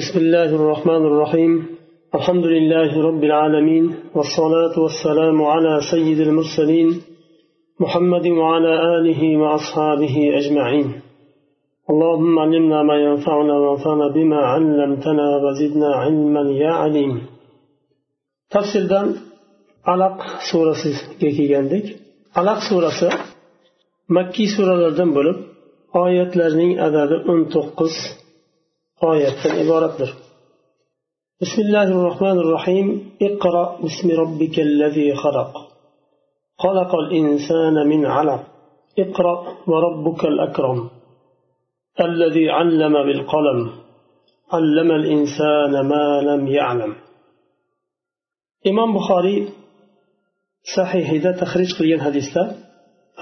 بسم الله الرحمن الرحيم. الحمد لله رب العالمين والصلاة والسلام على سيد المرسلين محمد وعلى آله وأصحابه أجمعين. اللهم علمنا ما ينفعنا وانفعنا بما علمتنا وزدنا علما يا عليم. tafsirdan alaq surasiga kelgandik alaq surasi makkiy suralardan bo'lib oyatlarning adadi o'n to'qqiz oyatdan iboratdir الله الرحمن الرحيم اقرأ باسم ربك الذي خلق الإنسان من علق اقرأ وربك الأكرم الذي علم بالقلم علم الإنسان ما لم يعلم imom buxoriy sahihida tahrij qilgan hadisda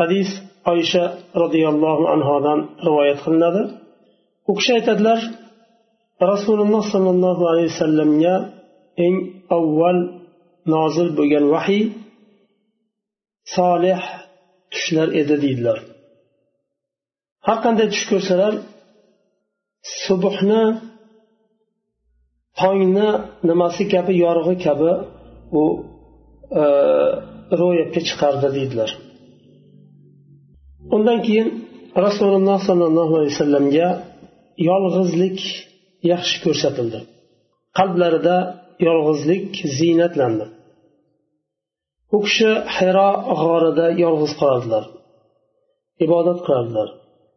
hadis oysha roziyallohu anhodan rivoyat qilinadi u kishi aytadilar rasululloh sollallohu alayhi vasallamga eng avval nozil bo'lgan vahiy solih tushlar edi deydilar. Har qanday tush ko'rsalar subhni tongni nimasi kabi yorug'i kabi u e, ro'yobga chiqardi deydilar. Undan keyin rasululloh sollallohu alayhi vasallamga yolg'izlik yaxshi ko'rsatildi. Qalblarida yolg'izlik ziynatlandi. U kishi hiro g'orida yolg'iz qoladilar ibodat qilardilar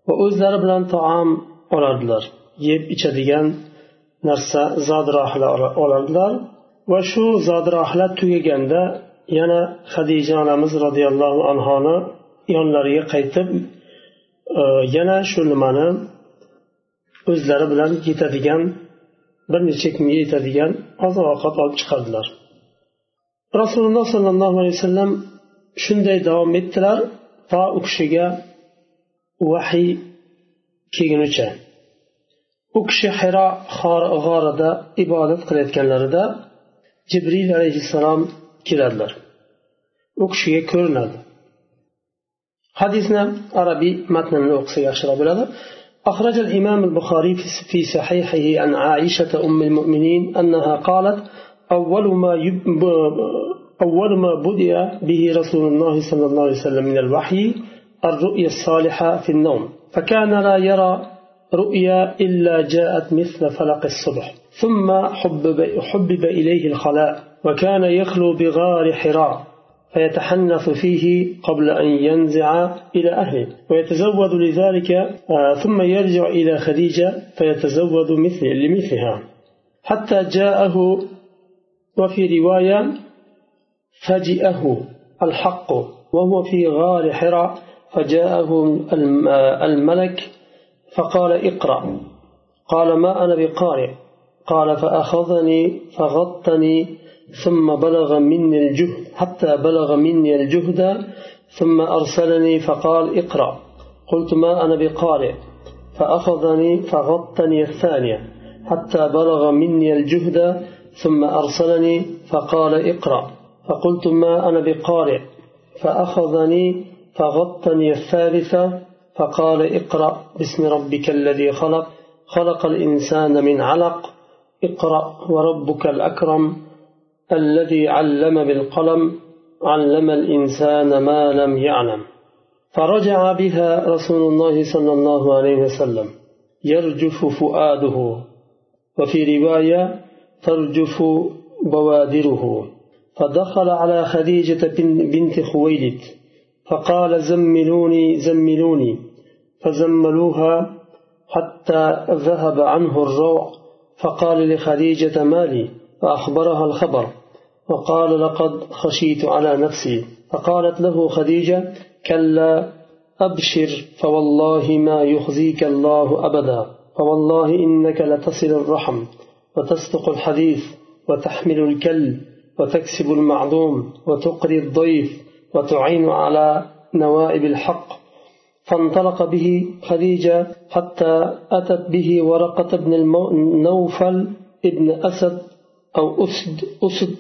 va o'zlari bilan taom olardilar yeb ichadigan narsa zodrohlar olardilar va shu zodrohlar tugaganda yana hadija onamiz roziyallohu anhoni yonlariga qaytib e, yana shu nimani o'zlari bilan yetadigan bir necha kunga yetadigan oziq ovqat olib chiqardilar. Rasululloh sollallohu alayhi vasallam shunday davom etdilar to u kishiga vahiy kelgunicha. U kishi hiro g'orida ibodat qilayotganlarida jibril alayhissalom keladilar. U kishiga ko'rinadi. Hadisni arabiy matnini o'qisa yaxshiroq bo'ladi. أخرج الإمام البخاري في صحيحه عن عائشة أم المؤمنين أنها قالت أول ما يب أول ما بدأ به رسول الله صلى الله عليه وسلم من الوحي الرؤيا الصالحة في النوم فكان لا يرى رؤيا إلا جاءت مثل فلق الصبح ثم حبب, حبب إليه الخلاء وكان يخلو بغار حراء. فيتحنث فيه قبل أن ينزع إلى أهله. ويتزود لذلك ثم يرجع إلى خديجة فيتزود مثل لمثلها. حتى جاءه وفي رواية فجئه الحق وهو في غار حراء فجاءه الملك فقال اقرأ. قال ما أنا بقارئ؟ قال فأخذني فغطني ثم بلغ مني الجهد حتى بلغ مني الجهد ثم أرسلني فقال اقرأ. قلت ما أنا بقارئ. فأخذني فغطني الثانية حتى بلغ مني الجهد ثم أرسلني فقال اقرأ. فقلت ما أنا بقارئ. فأخذني فغطني الثالثة فقال اقرأ. باسم ربك الذي خلق. خلق الإنسان من علق. اقرأ وربك الأكرم. الذي علم بالقلم علم الإنسان ما لم يعلم. فرجع بها رسول الله صلى الله عليه وسلم يرجف فؤاده. وفي رواية ترجف بوادره. فدخل على خديجة بنت خويلد فقال زملوني زملوني. فزملوها حتى ذهب عنه الروع فقال لخديجة مالي فأخبرها الخبر. وقال لقد خشيت على نفسي. فقالت له خديجة كلا أبشر فوالله ما يخزيك الله أبدا. فوالله إنك لتصل الرحم وتصدق الحديث وتحمل الكل وتكسب المعدوم وتقري الضيف وتعين على نوائب الحق. فانطلق به خديجة حتى أتت به ورقة بن النوفل ابن أسد أو أسد أسد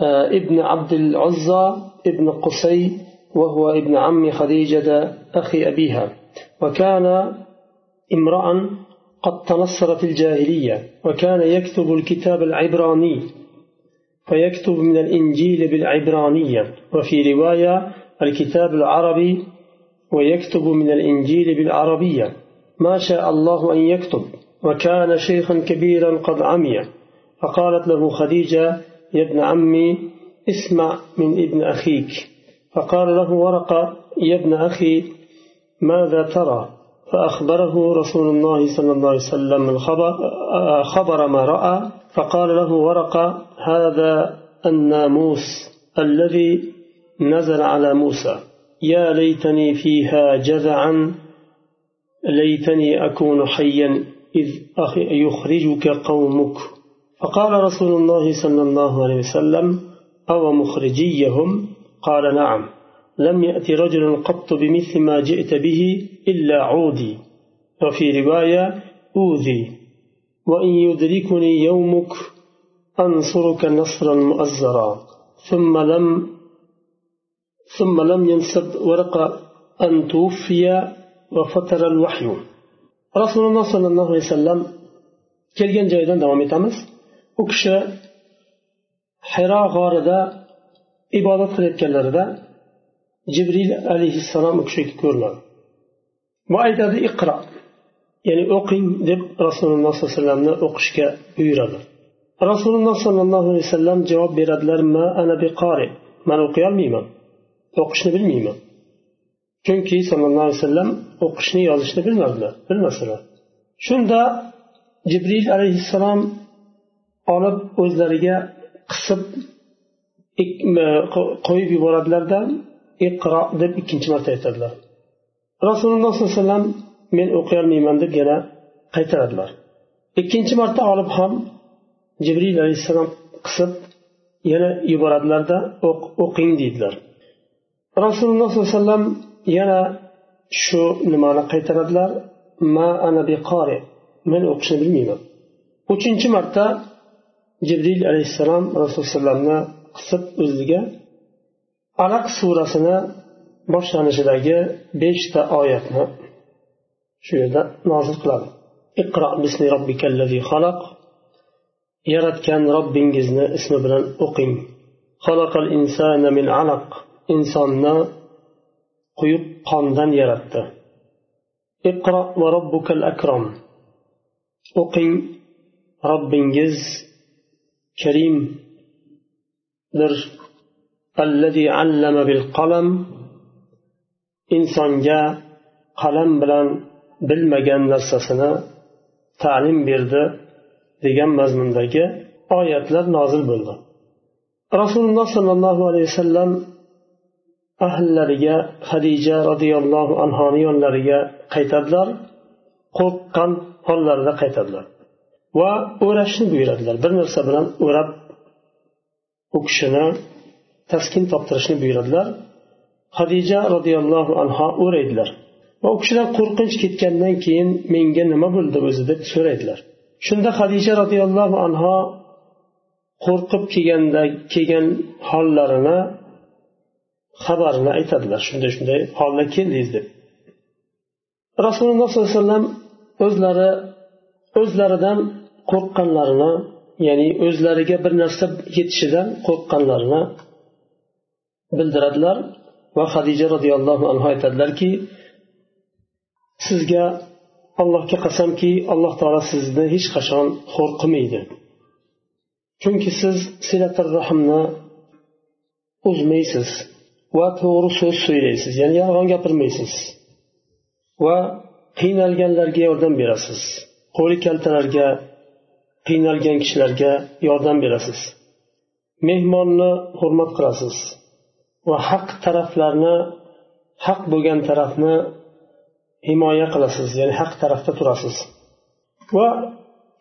ابن عبد العزى ابن قصي وهو ابن عم خديجة أخي أبيها. وكان امرأ قد تنصرت الجاهلية وكان يكتب الكتاب العبراني فيكتب من الإنجيل بالعبرانية. وفي رواية الكتاب العربي ويكتب من الإنجيل بالعربية. ما شاء الله أن يكتب. وكان شيخا كبيرا قد عمي. فقالت له خديجة يا ابن عمي اسمع من ابن أخيك. فقال له ورقة يا ابن أخي ماذا ترى؟ فأخبره رسول الله صلى الله عليه وسلم الخبر خبر ما رأى. فقال له ورقة هذا الناموس الذي نزل على موسى. يا ليتني فيها جذعا ليتني أكون حيا إذ يخرجك قومك. فقال رسول الله صلى الله عليه وسلم أو مخرجيهم؟ قال نعم لم يأتي رجل قط بمثل ما جئت به إلا عودي وفي رواية أوذي وإن يدركني يومك أنصرك نصرا مؤزرا. ثم لم ثم لم ينسب ورقة أن توفي وفتر الوحي. رسول الله صلى الله عليه وسلم kelgan joyidan davom etamiz u kishi hiro g'orida ibodat qilayotganlarida jibril alayhissalom u kishiga ko'rinadi va aytadi iqro ya'ni o'qing deb rasululloh sollallohu alayhi vasallamni o'qishga buyuradi. Rasululloh sollallohu alayhi vasallam javob beradilar ma ana biqori man o'qiyolmayman o'qishni bilmayman. Chunki sallallohu alayhi vasallam o'qishni yozishni bilmadilar bilmasdilar shunda jibril alayhissalom olib o'zlariga qisib qo'yib yuboradilarda iqro deb ikkinchi marta aytadilar. Rasululloh sollallohu alayhi vasallam men o'qiyolmayman deb yana qaytaradilar. Ikkinchi marta olib ham jibril alayhissalom qisib yana yuboradilarda o'qing deydilar. Rasululloh sollallohu alayhi vasallam yana shu nimani qaytaradilar? Ma ana biqori men o'qishni bilmayman. Uchinchi marta jibril alayhissalom rasulullohni qisib o'ziga alaq surasini boshlanishidagi beshta oyatni shu yerda nozil qiladi. Iqro bismi robbikallazi xalaq. Yaratgan robbingizni ismi bilan o'qing. Xalaqal insana min alaq. Insonni quyuq qondan yaratdi. Iqro va robbukal akram o'qing robbingiz karimdir. Allazi allama bil qalam. Insonga qalam bilan bilmagan narsasini ta'lim berdi degan mazmundagi oyatlar nozil bo'ldi. Rasululloh sollallohu alayhi vasallam ahllariga hadija roziyallohu anhoni yonlariga qaytadilar qo'rqqan hollarida qaytadilar. Va o'rashni buyuradilar. Bir narsa bilan o'rab u kishini taskin toptirishni buyuradilar. Hadija roziyallohu anhu o'raydilar. Va u kishidan qo'rqinch ketgandan keyin menga nima bo'ldi o'zi? deb so'raydilar. Shunda hadija roziyallohu anhu qo'rqib kelganda kelgan hollarini xabarini aytadilar. Shunday shunday holda keldingiz deb. Rasululloh sollallohu alayhi vasallam o'zlari o'zlaridan qo'rqqanlarini ya'ni o'zlariga bir narsa yetishidan qo'rqqanlarini bildiradilar va hadija roziyallohu anhu aytadilarki sizga allohga qasamki alloh taolo sizni hech qachon xo'r qilmaydi chunki siz silatir rahmni uzmaysiz va to'g'ri so'z so'ylaysiz ya'ni yolg'on gapirmaysiz va qiynalganlarga yordam berasiz. Qo'li kaltalarga qiynalgan kishilarga yordam berasiz. Mehmonni hurmat qilasiz va haq taraflarni haq bo'lgan tarafni himoya qilasiz ya'ni haq tarafda turasiz. Va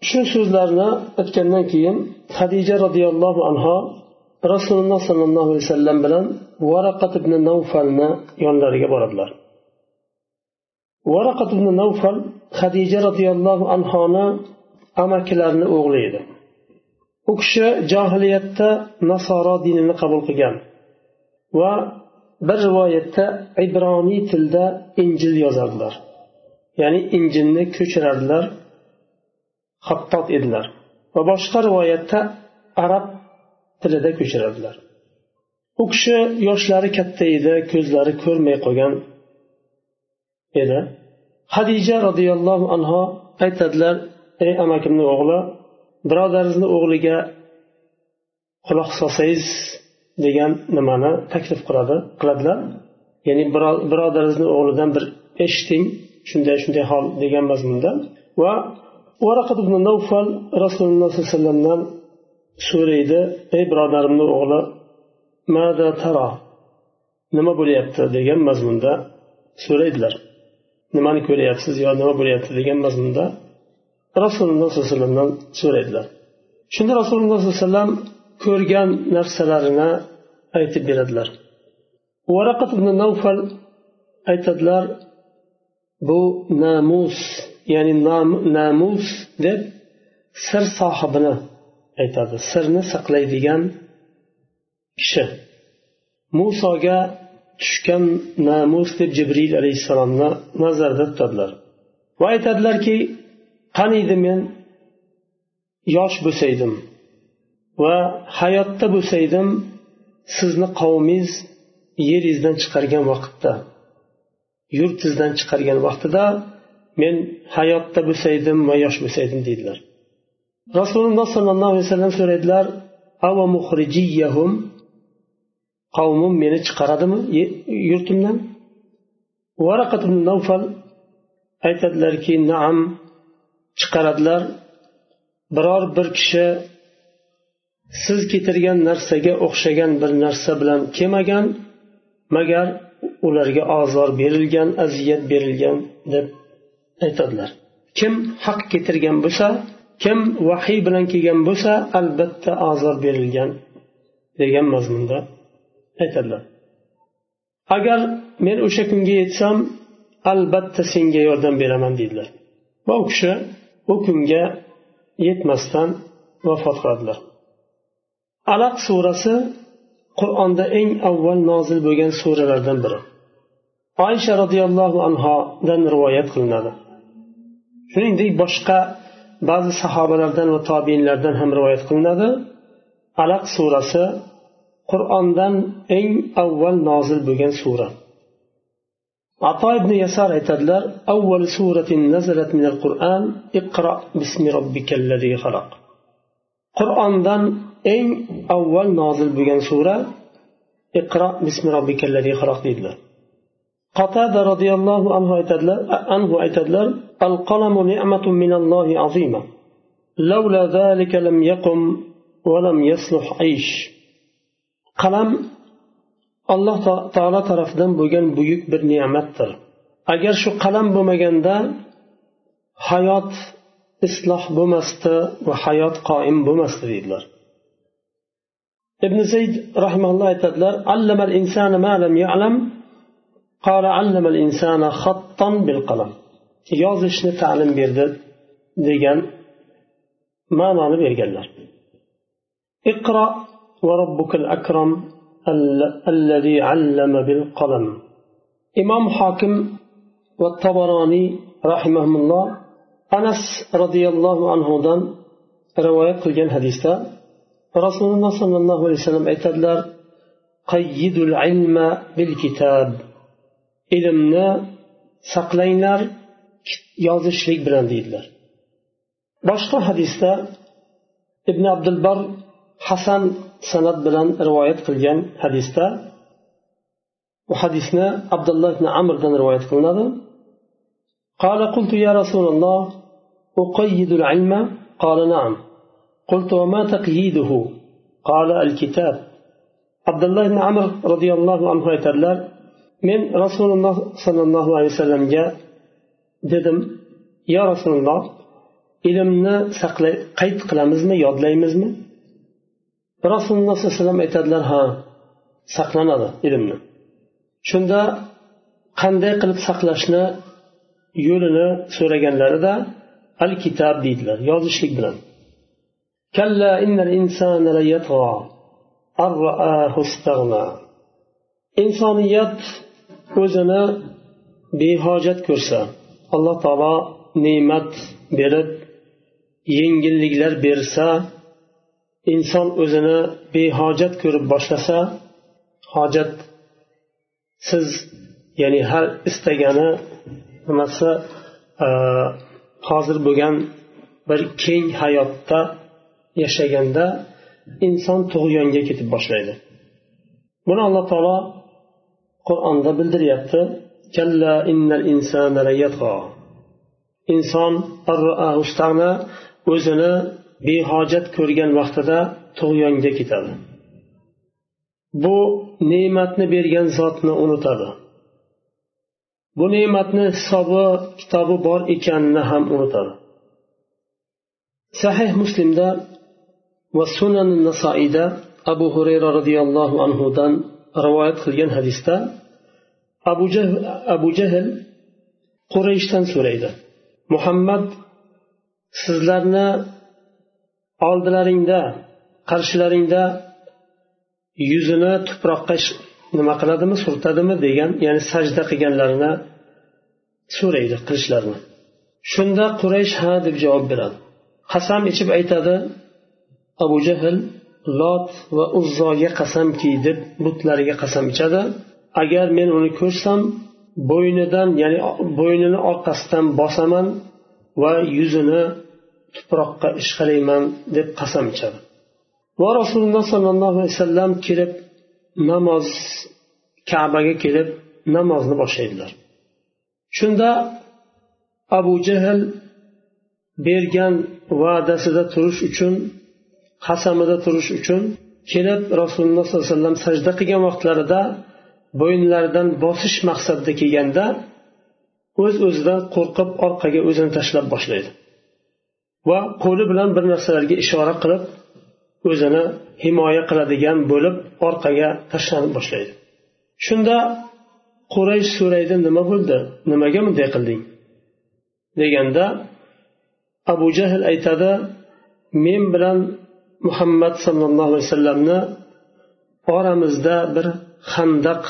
shu so'zlarni aytgandan keyin hadija roziyallohu anhu rasululloh sollallohu alayhi vasallam bilan varaqat ibn navfalni yonlariga boradilar. Varaqat ibn navfal hadija roziyallohu anhoni amakilarini o'g'li edi u kishi johiliyatda nasoro dinini qabul qilgan va bir rivoyatda ibroniy tilda injil yozardilar. Ya'ni injilni ko'chirardilar xattot edilar va boshqa rivoyatda arab tilida ko'chirardilar. U kishi yoshlari katta edi ko'zlari ko'rmay qolgan edi. Hadija roziyallohu anhu aytadilar ey amakimni o'g'li birodaringizni o'g'liga quloq solsangiz degan nimani taklif qiladi qiladilar? Ya'ni birodaringizni o'g'lidan bir eshiting shunday shunday hol degan mazmunda. Va varaqat ibn navfal rasululloh sollallohu alayhi vasallamdan so'raydi ey birodarimni o'g'li mada taro nima bo'lyapti? degan mazmunda so'raydilar. Nimani ko'ryapsiz yo nima bo'lyapti? degan mazmunda rasululloh sollallohu alayhi vasallamdan so'raydilar. Shunda rasululloh sollallohu alayhi vasallam ko'rgan narsalarini aytib beradilar. Varaqat ibn navfal aytadilar bu namus ya'ni namus deb sir sohibini aytadi. Sirni saqlaydigan kishi. Musoga tushgan namus deb jibril alayhissalomni nazarda tutadilar. Va aytadilarki qaniydi men yosh bo'lsaydim va hayotda bo'lsaydim sizni qavmingiz yeringizdan chiqargan vaqtda yurtingizdan chiqargan vaqtida men hayotda bo'lsaydim va yosh bo'lsaydim deydilar. Rasululloh sollallohu alayhi vasallam so'raydilar qavmim meni chiqaradimi yurtimdan? Varaqat navfal aytadilarki naam chiqaradilar. Biror bir kishi siz keltirgan narsaga o'xshagan bir narsa bilan kelmagan magar ularga ozor berilgan aziyat berilgan deb aytadilar. Kim haq keltirgan bo'lsa kim vahiy bilan kelgan bo'lsa albatta ozor berilgan degan mazmunda aytadilar. Agar men o'sha kunga yetsam albatta senga yordam beraman deydilar. Va u kishi u kunga yetmasdan vafot qiladilar. Alaq surasi qur'onda eng avval nozil bo'lgan suralardan biri. Oysha roziyallohu anhodan rivoyat qilinadi. Shuningdek boshqa ba'zi sahobalardan va tobiinlardan ham rivoyat qilinadi. Alaq surasi qur'ondan eng avval nozil bo'lgan sura. عطاء بن يسار اعتدلر أول سورة نزلت من القرآن اقرأ باسم ربك الذي خلق. قرآن دان إن أول نازل بجن سورة اقرأ باسم ربك الذي خلق ديدلر. قتادة رضي الله عنه اعتدلر أنه اعتدلر القلم نعمة من الله عظيمة. لولا ذلك لم يقم ولم يصلح عيش. قلم alloh taolo tarafidan bo'lgan buyuk bir ne'matdir. Agar shu qalam bo'lmaganda hayot isloh bo'lmasdi va hayot qoim bo'lmasdi deydilar. Ibn zayd rahimalloh aytadilar allamal insana ma lam ya'lam qala allamal insana xattan bil qalam yozishni ta'lim berdi degan ma'noni berganlar. Iqro va robbukal akram الذي علم بالقلم إمام حاكم والطبراني رحمهم الله أنس رضي الله عنه دان رواية قلجان حديثة رسول الله صلى الله عليه وسلم aytadilar qayyidu ilma bil kitob ilmni saqlanglar yozishlik bilan deydilar boshqa hadisda ibn abdulbar hasan san'at bilan rivoyat qilgan hadisda bu hadisni abdulloh ibn amrdan rivoyat qilinadi قال قلت يا رسول الله أقيد العلم قال نعم قلت وما تقييده قال الكتاب عبد الله بن عمر رضي الله عنه aytadilar men rasululloh sollallohu alayhi vasallamga dedim yo rasululloh ilmni saqlay qayd qilamizmi yodlaymizmi rasululloh sallallohu alayhi vasallam aytadilar ha saqlanadi ilmni. Shunda qanday qilib saqlashni yo'lini so'raganlarida al kitob deydilar yozishlik bilan. Insoniyat o'zini behojat ko'rsa alloh taolo ne'mat berib yengilliklar bersa inson o'zini behojat ko'rib boshlasa hojat siz ya'ni har istagani nimasi e, hozir bo'lgan bir keng hayotda yashaganda inson tug'yonga ketib boshlaydi. Buni alloh taolo qur'onda bildiryapti inson o'zini behojat ko'rgan vaqtida tug'yonga ketadi. Bu ne'matni bergan zotni unutadi. Bu ne'matni hisobi kitobi bor ekanini ham unutadi. Sahih muslimda va sunan nasoiyda abu hurayra roziyallohu anhudan rivoyat qilgan hadisda abu jahl, abu jahl qurayshdan so'raydi. Muhammad sizlarni oldilaringda qarshilaringda yuzini tuproqqa nima qiladimi surtadimi degan ya'ni sajda qilganlarini so'raydi qilishlarini. Shunda quraysh ha deb javob beradi. Qasam ichib aytadi abu jahl lot va uzzoga qasamki deb butlariga qasam ichadi. Agar men uni ko'rsam bo'ynidan ya'ni bo'ynini orqasidan bosaman va yuzini tuproqqa ishqalayman deb qasam ichadi. Va rasululloh sollallohu alayhi vasallam kelib namoz kabaga kelib namozni boshlaydilar. Shunda abu jahl bergan va'dasida turish uchun qasamida turish uchun kelib rasululloh sollallohu alayhi vasallam sajda qilgan vaqtlarida bo'yinlaridan bosish maqsadida kelganda o'z o'zidan qo'rqib orqaga o'zini tashlab boshlaydi. Va qo'li bilan bir narsalarga ishora qilib o'zini himoya qiladigan bo'lib orqaga tashlanib boshlaydi. Shunda quraysh so'raydi nima bo'ldi? Nimaga bunday qilding? Deganda abu jahl aytadi men bilan muhammad sollallohu alayhi vasallamni oramizda bir handaq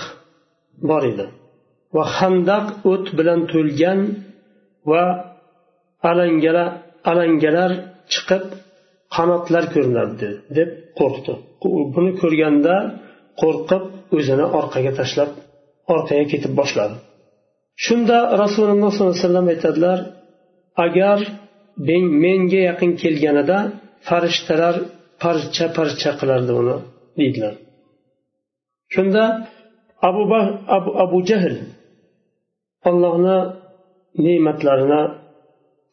bor edi. Va handaq o't bilan to'lgan va alangalar alangalar chiqib qanotlar ko'rinardi deb qo'rqdi. Buni ko'rganda qo'rqib o'zini orqaga tashlab orqaga ketib boshladi. Shunda rasululloh sollallohu alayhi vasallam aytadilar agar menga yaqin kelganida farishtalar parcha parcha qilardi uni deydilar. Shunda abu, abu, abu jahl allohni ne'matlarini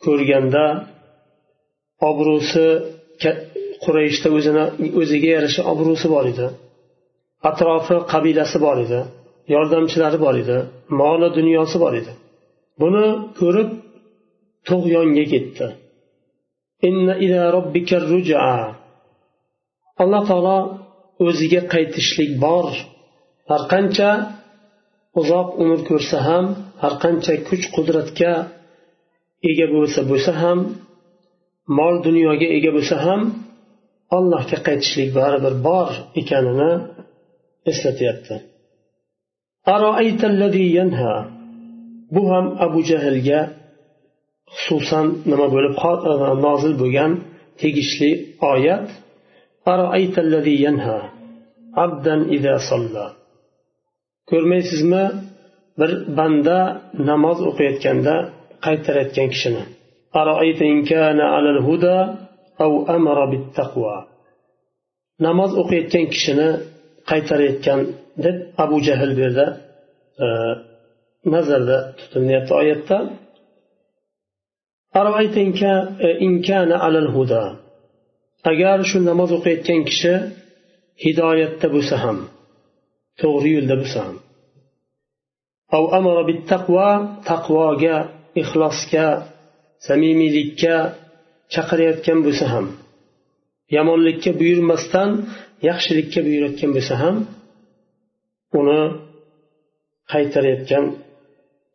ko'rganda obro'si qurayishda o'zini o'ziga yarasha obro'si bor edi. Atrofi qabilasi bor edi. Yordamchilari bor edi. Moli dunyosi bor edi. Buni ko'rib tug'yonga ketdi. Alloh taolo o'ziga qaytishlik bor. Har qancha uzoq umr ko'rsa ham har qancha kuch qudratga ega bo'lsa bo'lsa ham mol dunyoga ega bo'lsa ham allohga qaytishlik baribir bor ekanini eslatyapti. Bu ham abu jahlga xususan nima bo'lib e, nozil bo'lgan tegishli oyat. Ko'rmaysizmi? Bir banda namoz o'qiyotganda qaytarayotgan kishini. أرأيت إن كان على الهدى أو أمر بالتقوى. نماز أقيت كان كشنا قيتر كان دب أبو جهل بيردا آه، نزل تتمنى الطعيات أرأيت إن كان, آه، إن كان على الهدى. أجار شو نماز أقيت كان كشا هداية تبسهم تغريل تبسهم أو أمر بالتقوى تقوى جا إخلاص samimiylikka chaqirayotgan bo'lsa ham yomonlikka buyurmasdan yaxshilikka buyurayotgan bo'lsa ham uni qaytarayotgan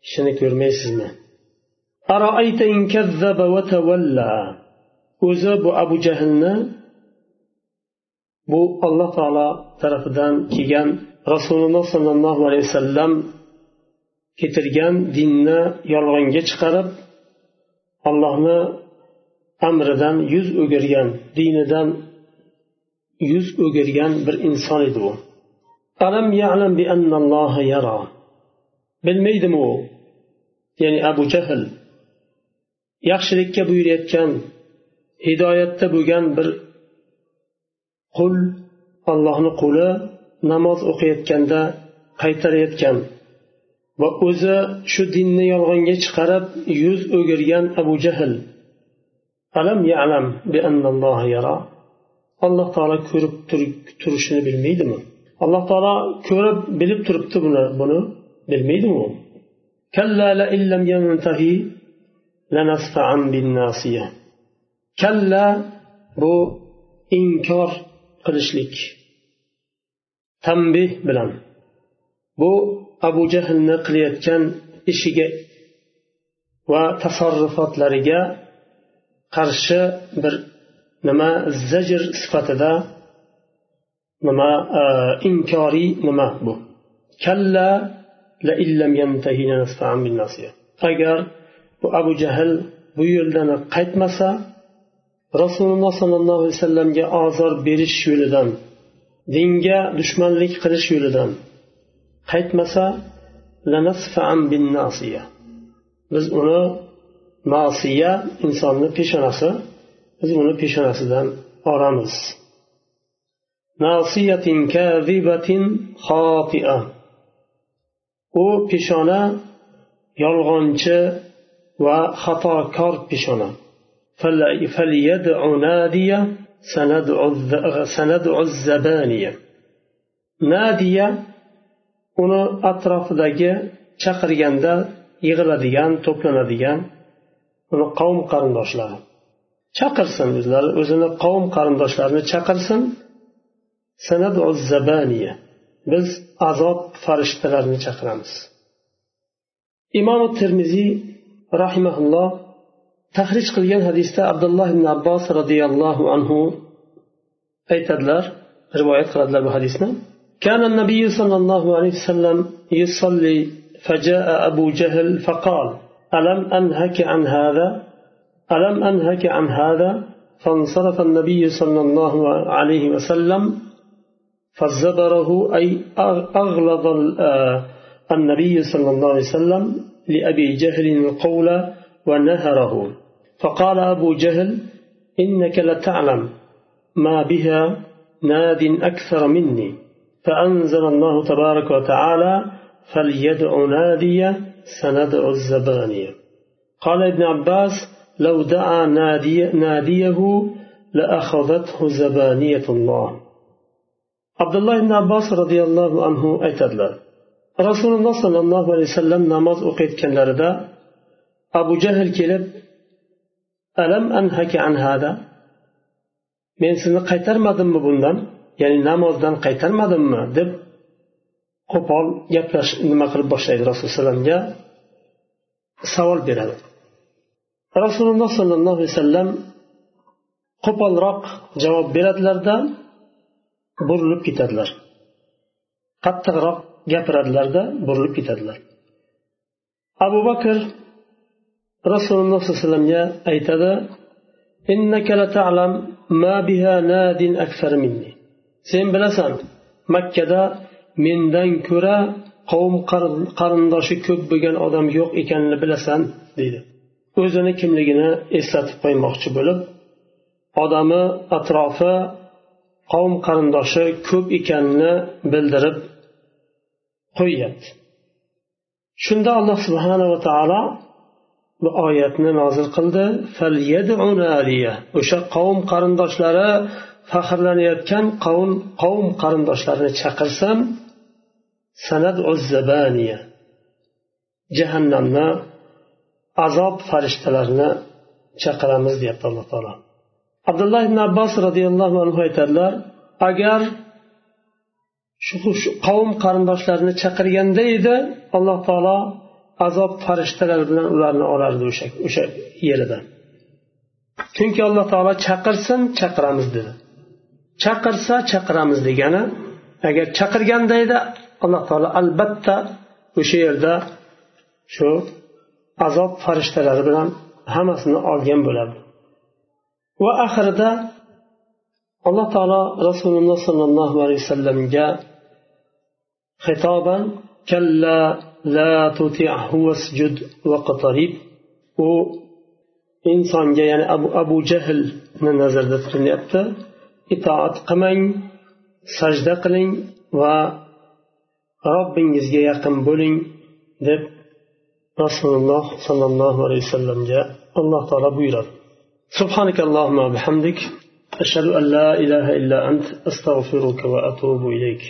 kishini ko'rmaysizmi? O'zi bu abu jahlni bu alloh taolo tarafidan kelgan rasululloh sollallohu alayhi vasallam keltirgan dinni yolg'onga chiqarib allohni amridan yuz o'girgan dinidan yuz o'girgan bir inson edi u. Alam ya'lam bi annalloha yara. Bilmaydimi u? Ya'ni abu jahl yaxshilikka buyurayotgan hidoyatda bo'lgan bir qul allohni quli namoz o'qiyotganda qaytarayotgan va o'zi shu dinni yolg'onga chiqarib yuz o'girgan abu jahl. Alam yalam bi yara. Alloh taolo ko'rib turishini bilmaydimi? Alloh taolo ko'rib bilib turibdi buni buni bilmaydimi u? Kalla bu inkor qilishlik tanbeh bilan. Bu abu jahlni qilayotgan ishiga va tasarrufotlariga qarshi bir nima zajr sifatida nima e, inkoriy nima bu? Kalla la illam agar bu abu jahl bu yo'ldan qaytmasa rasululloh sollallohu alayhi vasallamga ozor berish yo'lidan dinga dushmanlik qilish yo'lidan qaytmasa biz uni nosiya insonni peshonasi biz uni peshonasidan olamiz. U peshona yolg'onchi va xatokor peshona. Nadiya uni atrofidagi chaqirganda yig'iladigan to'planadigan uni qavm qarindoshlari. Chaqirsin o'zlari o'zini qavm qarindoshlarini chaqirsin. Biz azob farishtalarini chaqiramiz. Imom termiziy rahimaulloh tahrij qilgan hadisda abdulloh ibn abbos roziyallohu anhu aytadilar rivoyat qiladilar bu hadisni. كان النبي صلى الله عليه وسلم يصلي فجاء أبو جهل فقال ألم أنهك عن هذا؟ ألم أنهك عن هذا؟ فانصرف النبي صلى الله عليه وسلم فزبره أي أغلظ النبي صلى الله عليه وسلم لأبي جهل القول ونهره. فقال أبو جهل إنك لتعلم ما بها ناد أكثر مني. فأنزل الله تبارك وتعالى فليدع ناديا سندع الزبانية. قال ابن عباس لو دعا نادي ناديه لأخذته زبانية الله. عبد الله بن عباس رضي الله عنه أتدل رسول الله صلى الله عليه وسلم نماز أقيت كان لردا أبو جهل كلب ألم أنهك عن هذا؟ من سنة قيتر مضم بندن ya'ni namozdan qaytarmadimmi deb qo'pol gaplash nima qilib boshlaydi rasululloh alayhivasallamga savol beradi. Rasululloh sollallohu alayhi vasallam qo'polroq javob beradilarda burilib ketadilar. Qattiqroq gapiradilarda burilib ketadilar. Abu bakr rasululloh sollallohu alayhi vasallamga aytadi sen bilasan makkada mendan ko'ra qavm qarindoshi ko'p bo'lgan odam yo'q ekanini bilasan deydi. O'zini kimligini eslatib qo'ymoqchi bo'lib odami atrofi qavm qarindoshi ko'p ekanini bildirib qo'yyapti. Shunda alloh subhanava taolo bu oyatni nozil qildi. O'sha qavm qarindoshlari faxrlanayotgan qavm qavm qarindoshlarini chaqirsam sanad jahannamni azob farishtalarini chaqiramiz deyapti alloh taolo. Abdulloh ibn abbos roziyallohu anhu aytadilar agar shu qavm qarindoshlarini chaqirganda edi alloh taolo azob farishtalari bilan ularni olardi o'sha o'sha yeridan chunki alloh taolo chaqirsin chaqiramiz dedi. Chaqirsa chaqiramiz degani agar chaqirganda edi alloh taolo albatta o'sha yerda shu azob farishtalari bilan hammasini olgan bo'ladi. Va oxirida alloh taolo rasululloh sollallohu alayhi vasallamga xitoban kalla la tuti'hu wasjud waqtarib u insonga ya'ni abu, abu jahlni nazarda tutilyapti. Itoat qilmang sajda qiling va robbingizga yaqin bo'ling deb rasululloh sollallohu alayhi vasallamga alloh taolo buyuradi سبحانك اللهم وبحمدك أشهد أن لا إله إلا أنت أستغفرك وأتوب إليك